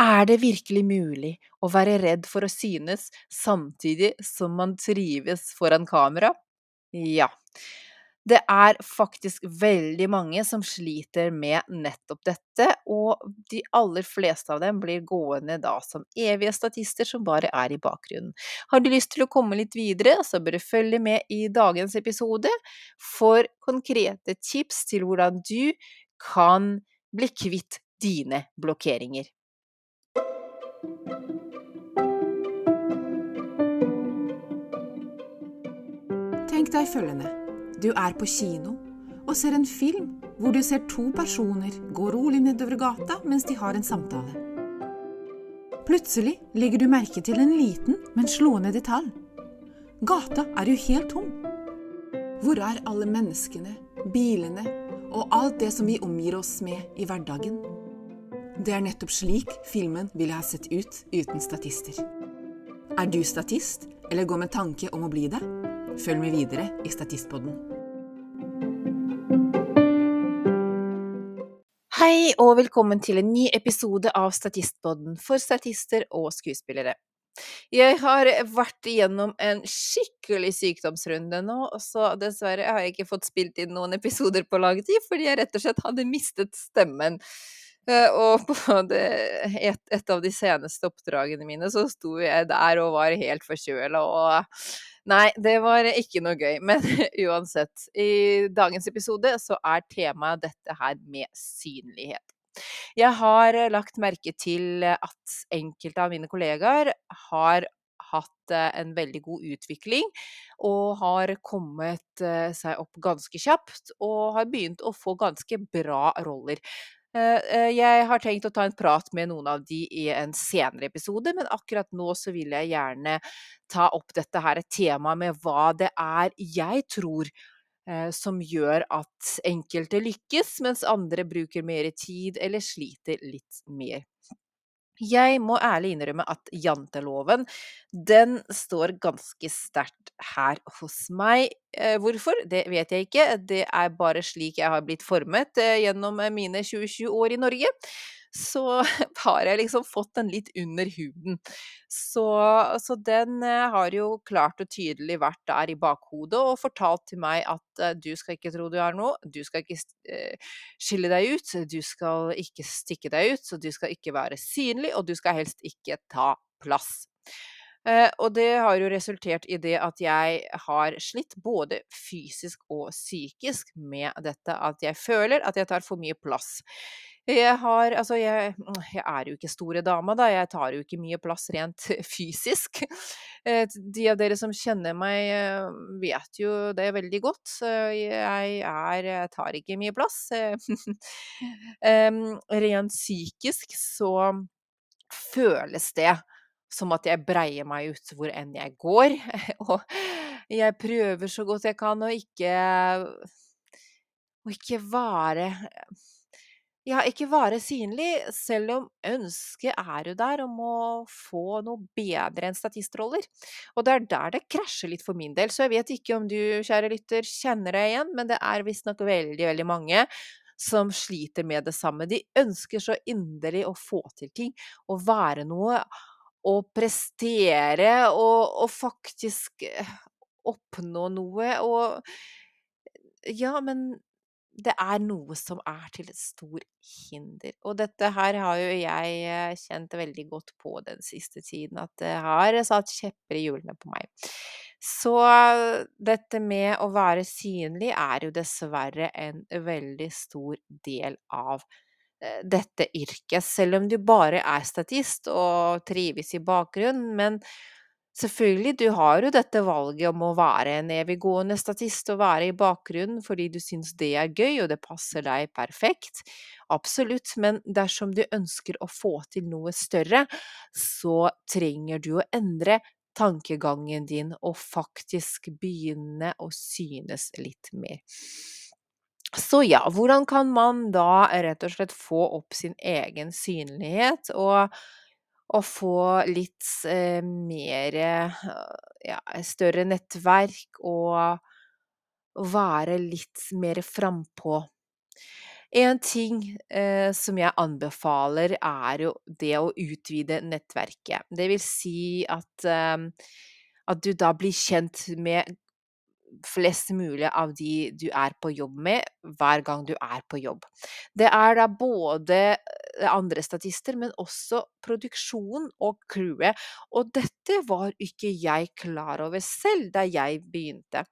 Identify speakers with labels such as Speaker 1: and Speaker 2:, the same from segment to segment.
Speaker 1: Er det virkelig mulig å være redd for å synes samtidig som man trives foran kamera? Ja. Det er faktisk veldig mange som sliter med nettopp dette, og de aller fleste av dem blir gående da som evige statister som bare er i bakgrunnen. Har du lyst til å komme litt videre, så bør du følge med i dagens episode for konkrete tips til hvordan du kan bli kvitt dine blokkeringer.
Speaker 2: Tenk deg følgende. Du er på kino og ser en film hvor du ser to personer gå rolig nedover gata mens de har en samtale. Plutselig legger du merke til en liten, men slående detalj. Gata er jo helt tom. Hvor er alle menneskene, bilene og alt det som vi omgir oss med i hverdagen? Det er nettopp slik filmen ville ha sett ut uten statister. Er du statist, eller går med tanke om å bli det? Følg med videre i Statistpodden.
Speaker 1: Hei og velkommen til en ny episode av Statistpodden for statister og skuespillere. Jeg har vært igjennom en skikkelig sykdomsrunde nå, så dessverre har jeg ikke fått spilt inn noen episoder på lang tid, fordi jeg rett og slett hadde mistet stemmen. Eh, og på et, et, av de seneste oppdragene mine så sto jeg der og var helt forkjøla og Nei, det var ikke noe gøy. Men uansett, i dagens episode så er temaet dette her med synlighet. Jeg har lagt merke til at enkelte av mine kollegaer har hatt eh, en veldig god utvikling og har kommet eh, seg opp ganske kjapt og har begynt å få ganske bra roller. Eh, eh, jeg har tenkt å ta en prat med noen av de i en senere episode, men akkurat nå så vil jeg gjerne ta opp dette her temaet med hva det er jeg tror eh, som gjør at enkelte lykkes, mens andre bruker mer tid eller sliter litt mer. Jeg må ærlig innrømme at janteloven, den står ganske sterkt her hos meg. Eh, hvorfor? Det vet jeg ikke. Det er bare slik jeg har blitt formet eh, gjennom mine 27 år i Norge så har jeg liksom fått den litt under huden. Så, så, den eh, har jo klart og tydelig vært der i bakhodet og fortalt til meg at uh, du skal ikke tro du er noe, du skal ikke uh, skille deg ut, du skal ikke stikke deg ut, så du skal ikke være synlig, og du skal helst ikke ta plass. Uh, og det har jo resultert i det at jeg har slitt både fysisk og psykisk med dette at jeg føler at jeg tar for mye plass. Jeg har Altså, jeg jeg er jo ikke store dama, da, jeg tar jo ikke mye plass rent fysisk. Eh, de av dere som kjenner meg, eh, vet jo det veldig godt. Jeg er jeg tar ikke mye plass. rent psykisk så føles det som at jeg breier meg ut hvor enn jeg går. Og jeg prøver så godt jeg kan å ikke å ikke være ja, ikke være synlig, selv om ønsket er jo der om å få noe bedre enn statistroller. Og det er der det krasjer litt for min del, så jeg vet ikke om du, kjære lytter, kjenner deg igjen, men det er visstnok veldig, veldig mange som sliter med det samme. De ønsker så inderlig å få til ting, å være noe, å prestere og, og faktisk eh, oppnå noe, og ja, men det er noe som er til et stor hinder. Og dette her har jo jeg eh, kjent veldig godt på den siste tiden, at det har satt kjepper i hjulene på meg. Så dette med å være synlig er jo dessverre en veldig stor del av eh, dette yrket, selv om du bare er statist og trives i bakgrunnen. Men Selvfølgelig, du har jo dette valget om å være en eviggående statist og være i bakgrunnen fordi du syns det er gøy og det passer deg perfekt. Absolutt, men dersom du ønsker å få til noe større, så trenger du å endre tankegangen din og faktisk begynne å synes litt mer. Så ja, hvordan kan man da rett og slett få opp sin egen synlighet og og få litt eh, mer eh, ja, større nettverk og være litt mer frampå. En ting, eh, som jeg anbefaler, er jo det å utvide nettverket. Det vil si at, eh, at du da blir kjent med flest mulig av de du er på jobb med, hver gang du er på jobb. Det er da både eh, andre statister, men også produksjonen og crewet, og dette var ikke jeg klar over selv da jeg begynte.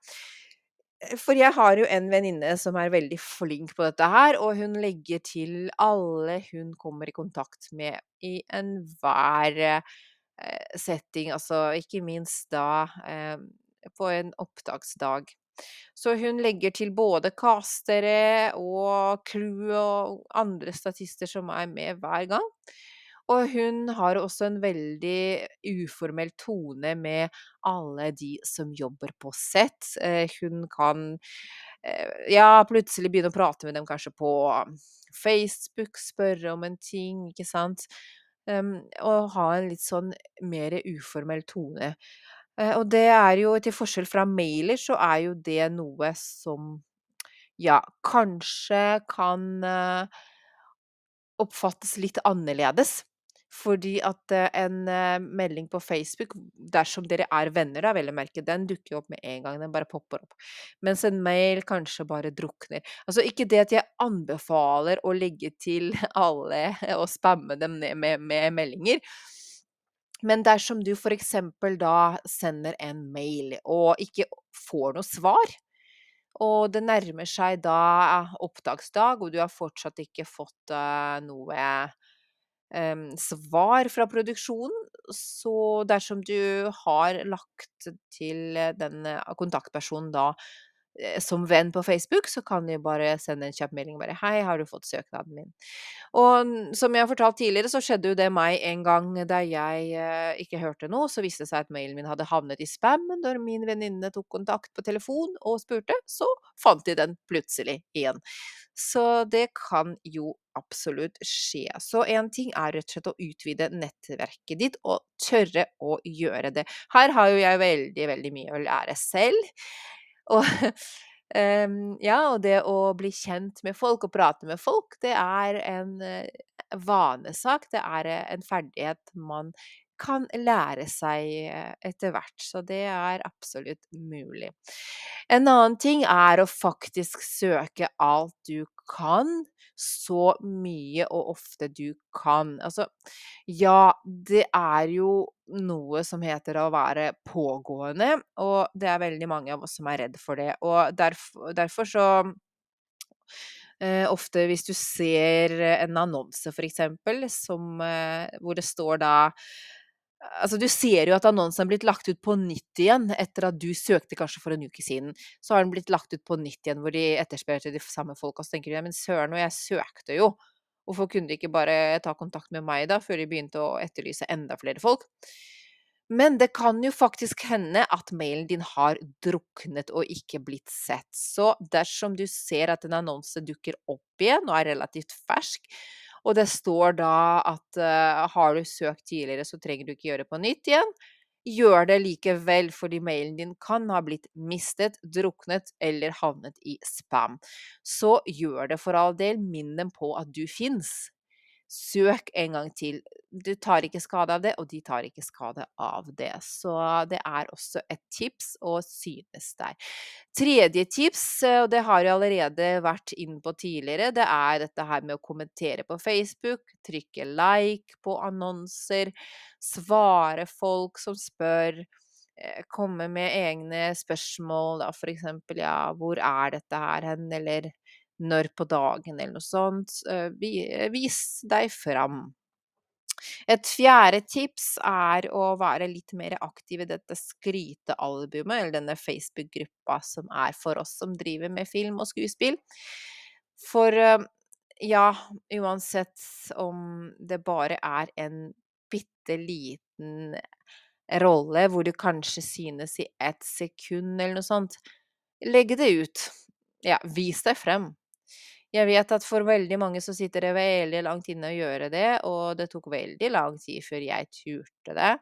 Speaker 1: Eh, for jeg har jo en venninne som er veldig flink på dette her, og hun legger til alle hun kommer i kontakt med i enhver eh, setting, altså ikke minst da på en opptaksdag. Så hun legger til både castere og crew og andre statister som er med hver gang. Og hun har også en veldig uformell tone med alle de som jobber på sett. Eh, hun kan eh, ja, plutselig begynne å prate med dem kanskje på Facebook, spørre om en ting, ikke sant. Um, og ha en litt sånn mer uformell tone. Uh, og det er jo til forskjell fra mailer, så er jo det noe som ja, kanskje kan uh, oppfattes litt annerledes. Fordi at eh, en eh, melding på Facebook, dersom dere er venner da, vel å merke, den dukker jo opp med en gang, den bare popper opp. Mens en mail kanskje bare drukner. Altså ikke det at jeg anbefaler å legge til alle og spamme dem ned med, med meldinger. Men dersom du eksempel da sender en mail og ikke får noe svar, og det nærmer seg da opptaksdag, og du har fortsatt ikke fått uh, noe svar fra produksjonen. Så dersom du har lagt til den eh, kontaktpersonen da eh, som venn på Facebook, så kan du bare sende en kjapp melding bare 'Hei, har du fått søknaden min?' Og som jeg har fortalt tidligere, så skjedde jo det meg en gang da jeg eh, ikke hørte noe. Så viste det seg at mailen min hadde havnet i spam. Når min venninne tok kontakt på telefon og spurte, så fant de den plutselig igjen. Så det kan jo absolutt skje. Så en ting er rett og slett å utvide nettverket ditt, og tørre å gjøre det. Her har jo jeg veldig, veldig mye å lære selv. Og um, ja, og det å bli kjent med folk og prate med folk, det er en uh, vanesak. Det er uh, en ferdighet man kan lære seg eh, etter hvert. Så det er absolutt mulig. En annen ting er å faktisk søke alt du kan, så mye og ofte du kan. Altså, ja, det er jo noe som heter å være pågående, og det er veldig mange av oss som er redd for det. Og derfor, derfor så eh, ofte hvis du ser en annonse, for eksempel, eh, hvor det står da Altså, du ser jo at annonsen er blitt lagt ut på nytt igjen etter at du søkte kanskje for en uke siden. Så har den blitt lagt ut på nytt igjen hvor de etterspør til de samme folka. Så tenker du ja, men søren, og jeg søkte jo. Hvorfor kunne de ikke bare ta kontakt med meg da, før de begynte å etterlyse enda flere folk? Men det kan jo faktisk hende at mailen din har druknet og ikke blitt sett. Så dersom du ser at en annonse dukker opp igjen og er relativt fersk, og det står da at uh, har du søkt tidligere, så trenger du ikke gjøre det på nytt igjen. Gjør det likevel, fordi mailen din kan ha blitt mistet, druknet eller havnet i spam. Så gjør det for all del. Minn dem på at du fins. Søk en gang til. Du tar ikke skade av det, og de tar ikke skade av det. Så det er også et tips å synes der. Tredje tips, og det har jeg allerede vært inn på tidligere, det er dette her med å kommentere på Facebook, trykke like på annonser, svare folk som spør eh, komme med egne spørsmål, da eksempel ja, hvor er dette her hen, eller når på dagen, eller noe sånt. Eh, vis deg fram. Et fjerde tips er å være litt mer aktiv i dette skrytealbumet, eller denne Facebook-gruppa som er for oss som driver med film og skuespill. For ja, uansett om det bare er en bitte liten rolle hvor du kanskje synes i ett sekund eller noe sånt, legg det ut. Ja, vis deg frem. Jeg vet at for veldig mange så sitter det veldig langt inne å gjøre det, og det tok veldig lang tid før jeg turte det.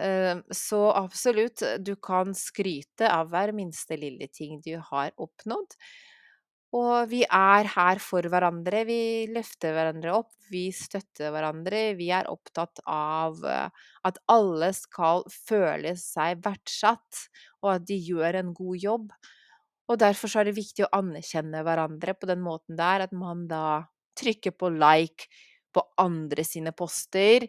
Speaker 1: Ehm, så absolutt, du kan skryte av hver minste lille ting du har oppnådd. Og vi er her for hverandre. Vi løfter hverandre opp, vi støtter hverandre. Vi er opptatt av eh, at alle skal føle seg verdsatt, og at de gjør en god jobb. Og derfor så er det viktig å anerkjenne hverandre på den måten der, at man da trykker på like på andre sine poster,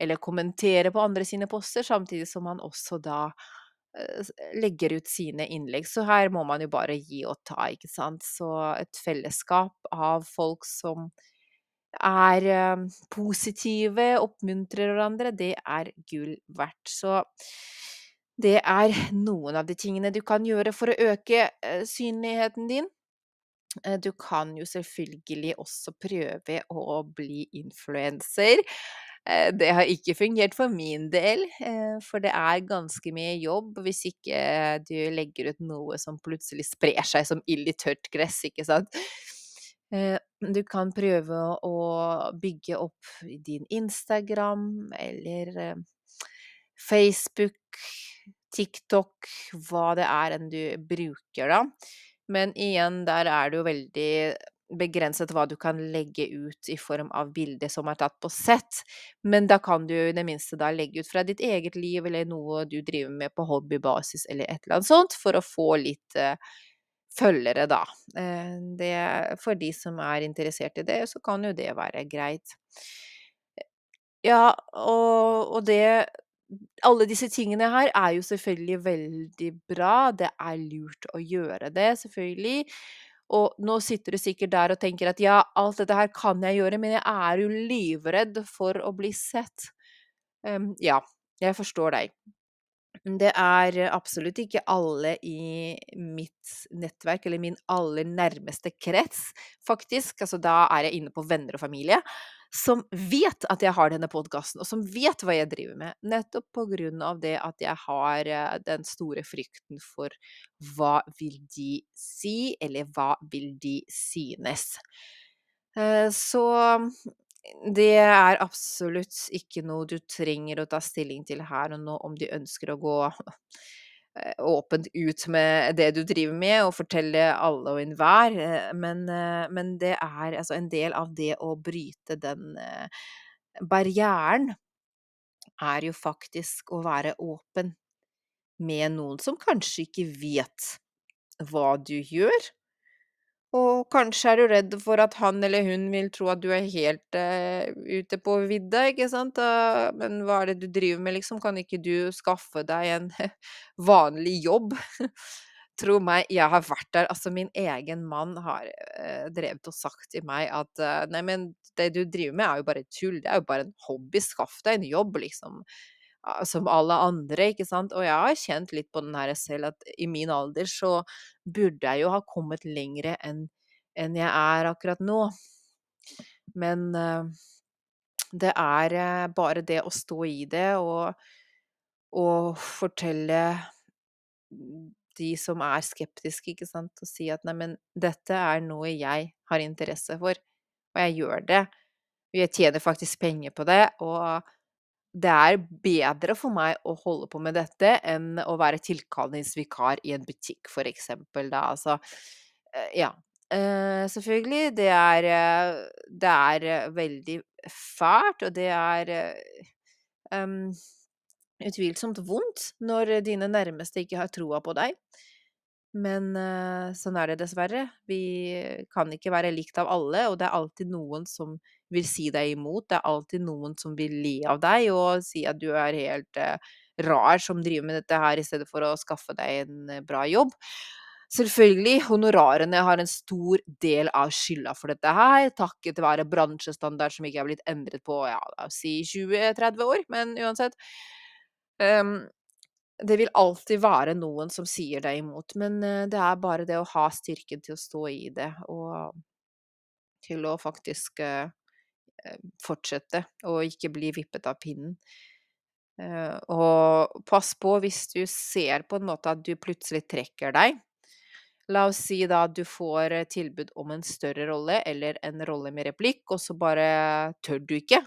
Speaker 1: eller kommenterer på andre sine poster, samtidig som man også da eh, legger ut sine innlegg. Så her må man jo bare gi og ta, ikke sant. Så et fellesskap av folk som er eh, positive, oppmuntrer hverandre, det er gull verdt. Så det er noen av de tingene du kan gjøre for å øke eh, synligheten din. Eh, du kan jo selvfølgelig også prøve å bli influenser. Eh, det har ikke fungert for min del, for det er ganske mye jobb hvis ikke du legger ut noe som plutselig sprer seg som ild i tørt gress, ikke sant. Du kan prøve å bygge opp din Instagram eller Facebook, TikTok, hva det er enn du bruker, da. Men igjen, der er det jo veldig begrenset hva du kan legge ut i form av bilder som er tatt på sett, men da kan du i det minste da legge ut fra ditt eget liv eller noe du driver med på hobbybasis eller et eller annet sånt, for å få litt uh, følgere, da. Uh, det, for de som er interessert i det, så kan jo det være greit. Ja, og, og det alle disse tingene her er jo selvfølgelig veldig bra. Det er lurt å gjøre det, selvfølgelig. Og nå sitter du sikkert der og tenker at ja, alt dette her kan jeg gjøre, men jeg er jo livredd for å bli sett. Um, ja, jeg forstår deg. Det er absolutt ikke alle i mitt nettverk, eller min aller nærmeste krets, faktisk, altså da er jeg inne på venner og familie, som vet at jeg har denne podkasten, og som vet hva jeg driver med, nettopp på grunn av det at jeg har eh, den store frykten for hva vil de si, eller hva vil de synes. Eh, så det er absolutt ikke noe du trenger å ta stilling til her og nå om de ønsker å gå åpent ut med det du driver med, og fortelle alle og enhver, eh, men, eh, men det er altså en del av det å bryte den barrieren er jo faktisk å være åpen med noen som kanskje ikke vet hva du gjør, og kanskje er du redd for at han eller hun vil tro at du er helt uh, ute på vidda, ikke sant, uh, men hva er det du driver med, liksom, kan ikke du skaffe deg en vanlig jobb? Tro meg, jeg har vært der. Altså, min egen mann har uh, drevet og sagt til meg at nei, men det du driver med er jo bare tull, det er jo bare en hobby, skaff deg en jobb, liksom som alle andre, ikke sant. Og jeg har kjent litt på den her selv, at i min alder så burde jeg jo ha kommet lengre enn enn jeg er akkurat nå. Men uh, det er uh, bare det å stå i det og, og fortelle de som er skeptiske, ikke sant, og si at neimen, dette er noe jeg har interesse for, og jeg gjør det. Jeg tjener faktisk penger på det, og det er bedre for meg å holde på med dette enn å være tilkallingsvikar i en butikk, for eksempel, da. Altså, eh, ja. Eh, selvfølgelig, det er eh, Det er veldig fælt, og det er um, utvilsomt vondt når dine nærmeste ikke har troa på deg. Men uh, sånn er det dessverre. Vi kan ikke være likt av alle, og det er alltid noen som vil si deg imot. Det er alltid noen som vil le av deg og si at du er helt uh, rar som driver med dette her, i stedet for å skaffe deg en uh, bra jobb. Selvfølgelig, honorarene har en stor del av skylda for dette her, takket være bransjestandard som ikke er blitt endret på ja, si 20-30 år, men uansett. Um, det vil alltid være noen som sier deg imot, men uh, det er bare det å ha styrken til å stå i det, og til å faktisk uh, fortsette og ikke bli vippet av pinnen. Og pass på hvis du ser på en måte at du plutselig trekker deg. La oss si da at du får tilbud om en større rolle eller en rolle med replikk, og så bare tør du ikke.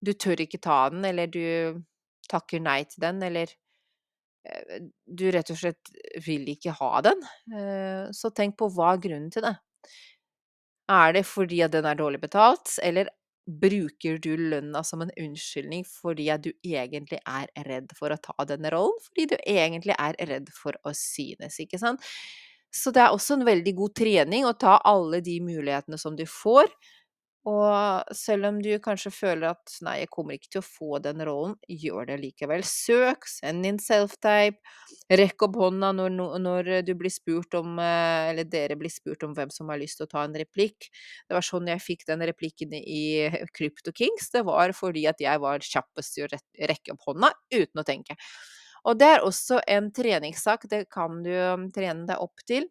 Speaker 1: Du tør ikke ta den, eller du takker nei til den, eller eh, du rett og slett vil ikke ha den, eh, så tenk på hva er grunnen til det. Er det fordi at den er dårlig betalt, eller bruker du lønna som en unnskyldning fordi at du egentlig er redd for å ta denne rollen? Fordi du egentlig er redd for å synes, ikke sant? Så det er også en veldig god trening å ta alle de mulighetene som du får, og selv om du kanskje føler at 'nei, jeg kommer ikke til å få den rollen', gjør det likevel. Søk, send inn self-tape, rekk opp hånda når, når du blir spurt om eh, eller dere blir spurt om hvem som har lyst til å ta en replikk. Det var sånn jeg fikk den replikken i Crypto Kings. Det var fordi at jeg var kjappest til å rekke opp hånda uten å tenke. Og det er også en treningssak, det kan du um, trene deg opp til.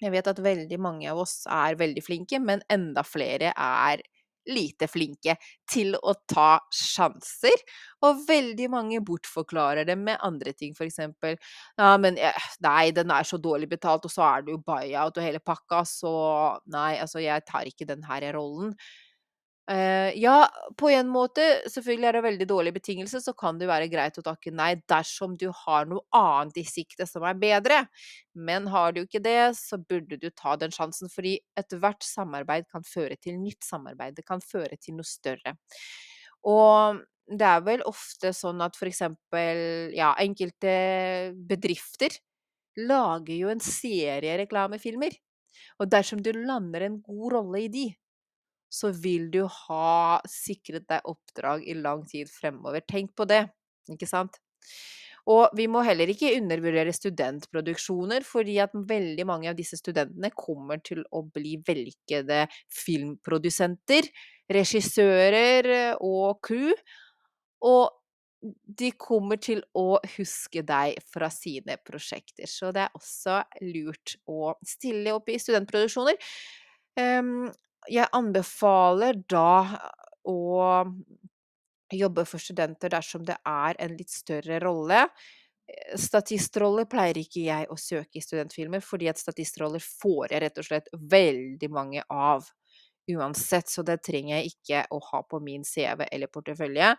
Speaker 1: Jeg vet at veldig mange av oss er veldig flinke, men enda flere er lite flinke til å ta sjanser, og veldig mange bortforklarer det med andre ting, eksempel ja, men nei, den er så dårlig betalt, og så er det jo buyout og hele pakka, så nei, altså, jeg tar ikke den her rollen. Uh, ja, på en måte, selvfølgelig er det veldig dårlige betingelser, så kan det være greit å takke nei dersom du har noe annet i sikte som er bedre. Men har du ikke det, så burde du ta den sjansen, fordi ethvert samarbeid kan føre til nytt samarbeid. Det kan føre til noe større. Og det er vel ofte sånn at for eksempel, ja, enkelte bedrifter lager jo en serie reklamefilmer. Og dersom du lander en god rolle i de, så vil du ha sikret deg oppdrag i lang tid fremover. Tenk på det, ikke sant? Og vi må heller ikke undervurdere studentproduksjoner, fordi at veldig mange av disse studentene kommer til å bli vellykkede filmprodusenter, regissører og crew. Og de kommer til å huske deg fra sine prosjekter, så det er også lurt å stille opp i studentproduksjoner. Um, jeg anbefaler da å jobbe for studenter dersom det er en litt større rolle. Eh, statistroller pleier ikke jeg å søke i studentfilmer, fordi at statistroller får jeg rett og slett veldig mange av uansett, så det trenger jeg ikke å ha på min CV eller portefølje.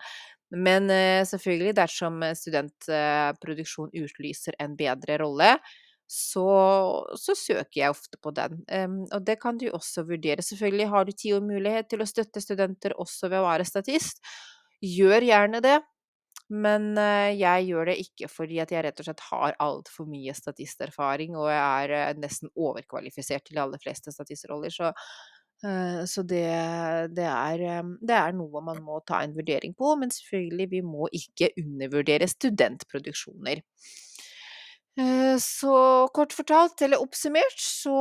Speaker 1: Men uh, selvfølgelig, dersom studentproduksjon utlyser en bedre rolle, så, så, søker jeg ofte på den. Um, og det kan du også vurdere. Selvfølgelig har du tid og mulighet til å støtte studenter også ved å være statist. Gjør gjerne det. Men uh, jeg gjør det ikke fordi at jeg rett og slett har altfor mye statisterfaring, og jeg er uh, nesten overkvalifisert til de aller fleste statistroller. Så, uh, så det, det, er, det, er, noe man må ta en vurdering på. Men selvfølgelig, vi må ikke undervurdere studentproduksjoner. Eh, så kort fortalt, eller oppsummert, så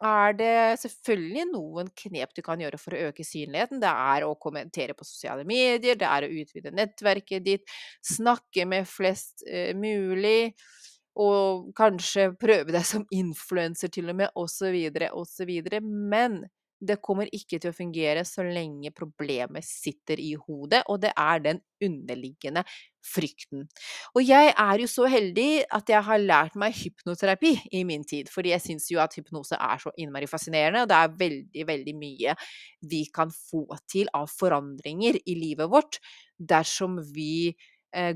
Speaker 1: er det selvfølgelig noen knep du kan gjøre for å øke synligheten. Det er å kommentere på sosiale medier, det er å utvide nettverket ditt, snakke med flest uh, mulig, og kanskje prøve deg som influenser til og med, osv., osv. Men det kommer ikke til å fungere så lenge problemet sitter i hodet, og det er den underliggende frykten. Og jeg er jo så heldig at jeg har lært meg hypnoterapi i min tid, fordi jeg syns jo at hypnose er så innmari fascinerende, og det er veldig, veldig mye vi kan få til av forandringer i livet vårt dersom vi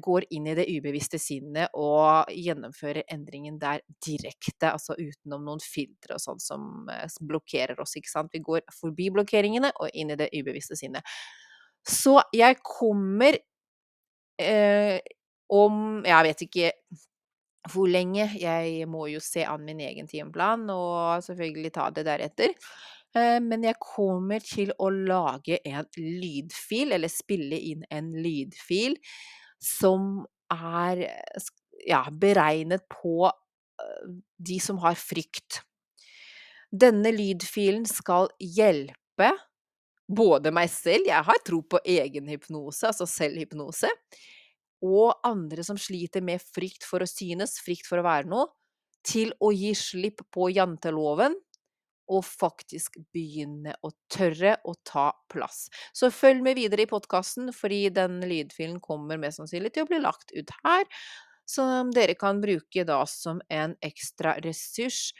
Speaker 1: går inn i det ubevisste sinnet og gjennomfører endringen der direkte, altså utenom noen filtre og sånn som eh, blokkerer oss, ikke sant. Vi går forbi blokkeringene og inn i det ubevisste sinnet. Så jeg kommer eh, om Jeg vet ikke hvor lenge. Jeg må jo se an min egen timeplan og selvfølgelig ta det deretter. Eh, men jeg kommer til å lage en lydfil, eller spille inn en lydfil, som er ja, beregnet på de som har frykt. Denne lydfilen skal hjelpe både meg selv, jeg har tro på egenhypnose, altså selvhypnose, og andre som sliter med frykt for å synes, frykt for å være noe, til å gi slipp på janteloven og faktisk begynne å tørre å ta plass. Så følg med videre i podkasten, fordi den lydfilen kommer mest sannsynlig til å bli lagt ut her, som dere kan bruke da som en ekstra ressurs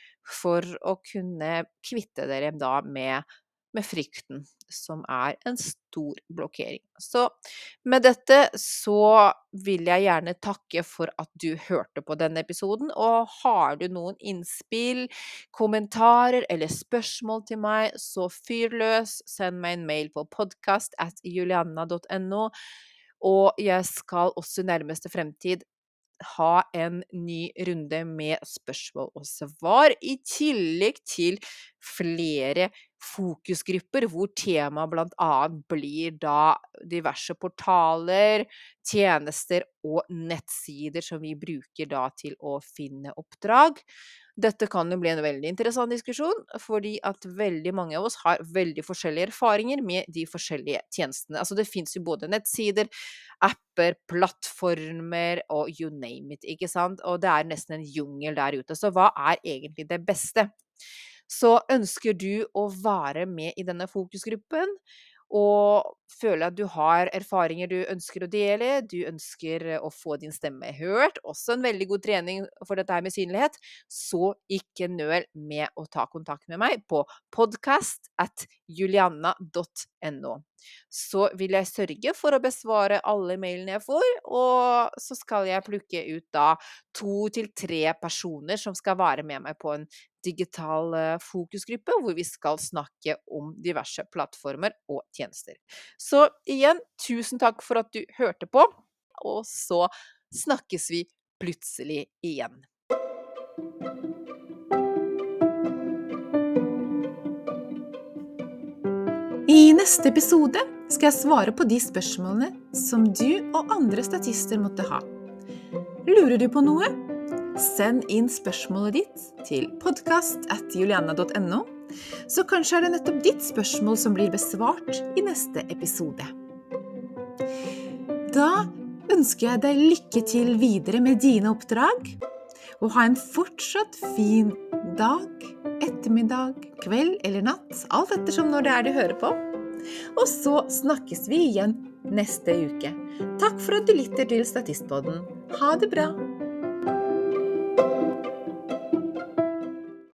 Speaker 1: for å kunne kvitte dere da med med frykten, som er en stor blokkering. Så med dette så vil jeg gjerne takke for at du hørte på denne episoden, og har du noen innspill, kommentarer eller spørsmål til meg, så fyr løs, send meg en mail på podkast at julianna.no. Og jeg skal også i nærmeste fremtid ha en ny runde med spørsmål og svar, i tillegg til flere fokusgrupper hvor temaet annet blir da diverse portaler, tjenester og nettsider som vi bruker da til å finne oppdrag. Dette kan jo bli en veldig interessant diskusjon, fordi at veldig mange av oss har veldig forskjellige erfaringer med de forskjellige tjenestene. Altså det fins jo både nettsider, apper, plattformer og you name it, ikke sant? Og det er nesten en jungel der ute. Så hva er egentlig det beste? Så ønsker du å være med i denne fokusgruppen, og føler at du har erfaringer du ønsker å dele, du ønsker å få din stemme hørt, også en veldig god trening for dette her med synlighet, så ikke nøl med å ta kontakt med meg på podcast at julianna.no. Så vil jeg sørge for å besvare alle mailene jeg får, og så skal jeg plukke ut da to til tre personer som skal være med meg på en digital eh, fokusgruppe, hvor vi skal snakke om diverse plattformer og tjenester. Så igjen, tusen takk for at du hørte på, og så snakkes vi plutselig igjen.
Speaker 2: I neste episode skal jeg svare på de spørsmålene som du og andre statister måtte ha. Lurer du på noe? Send inn spørsmålet ditt til podkast.juliana.no, så kanskje er det nettopp ditt spørsmål som blir besvart i neste episode. Da ønsker jeg deg lykke til videre med dine oppdrag, og ha en fortsatt fin dag, ettermiddag, kveld eller natt, alt ettersom når det er du hører på. Og så snakkes vi igjen neste uke. Takk for at du lytter til Statistpodden. Ha det bra!